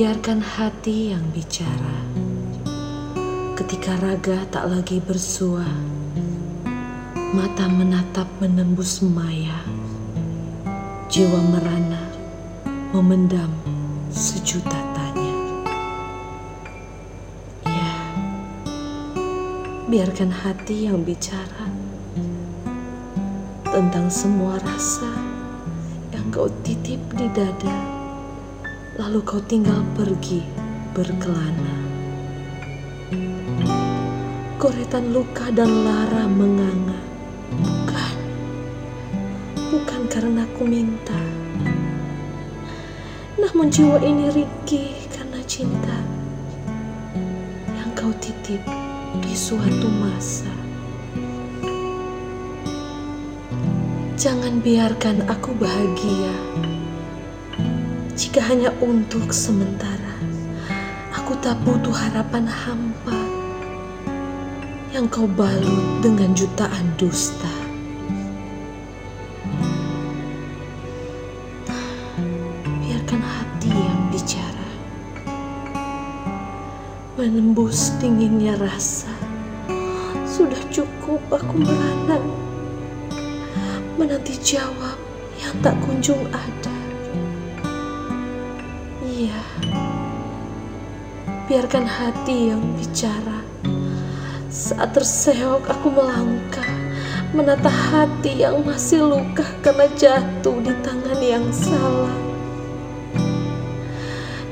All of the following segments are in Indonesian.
Biarkan hati yang bicara. Ketika raga tak lagi bersua, mata menatap menembus maya, jiwa merana memendam sejuta tanya. Ya, biarkan hati yang bicara tentang semua rasa yang kau titip di dada, lalu kau tinggal pergi berkelana. Goretan luka dan lara menganga, bukan, bukan karena ku minta. Namun jiwa ini ringkih karena cinta yang kau titip di suatu masa. Jangan biarkan aku bahagia jika hanya untuk sementara. Aku tak butuh harapan hampa yang kau balut dengan jutaan dusta. Biarkan hati yang bicara, menembus dinginnya rasa. Sudah cukup aku merana, menanti jawab yang tak kunjung ada. Biarkan hati yang bicara. Saat terseok aku melangkah, menata hati yang masih luka karena jatuh di tangan yang salah.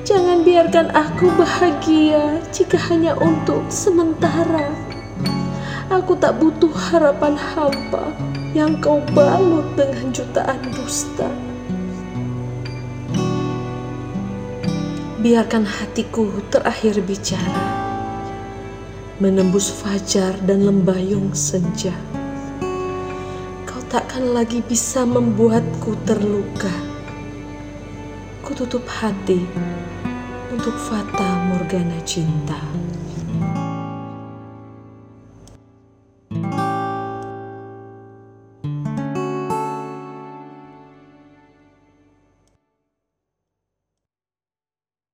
Jangan biarkan aku bahagia jika hanya untuk sementara. Aku tak butuh harapan hampa yang kau balut dengan jutaan dusta. Biarkan hatiku terakhir bicara, menembus fajar dan lembayung senja. Kau takkan lagi bisa membuatku terluka. Ku tutup hati untuk fata morgana cinta.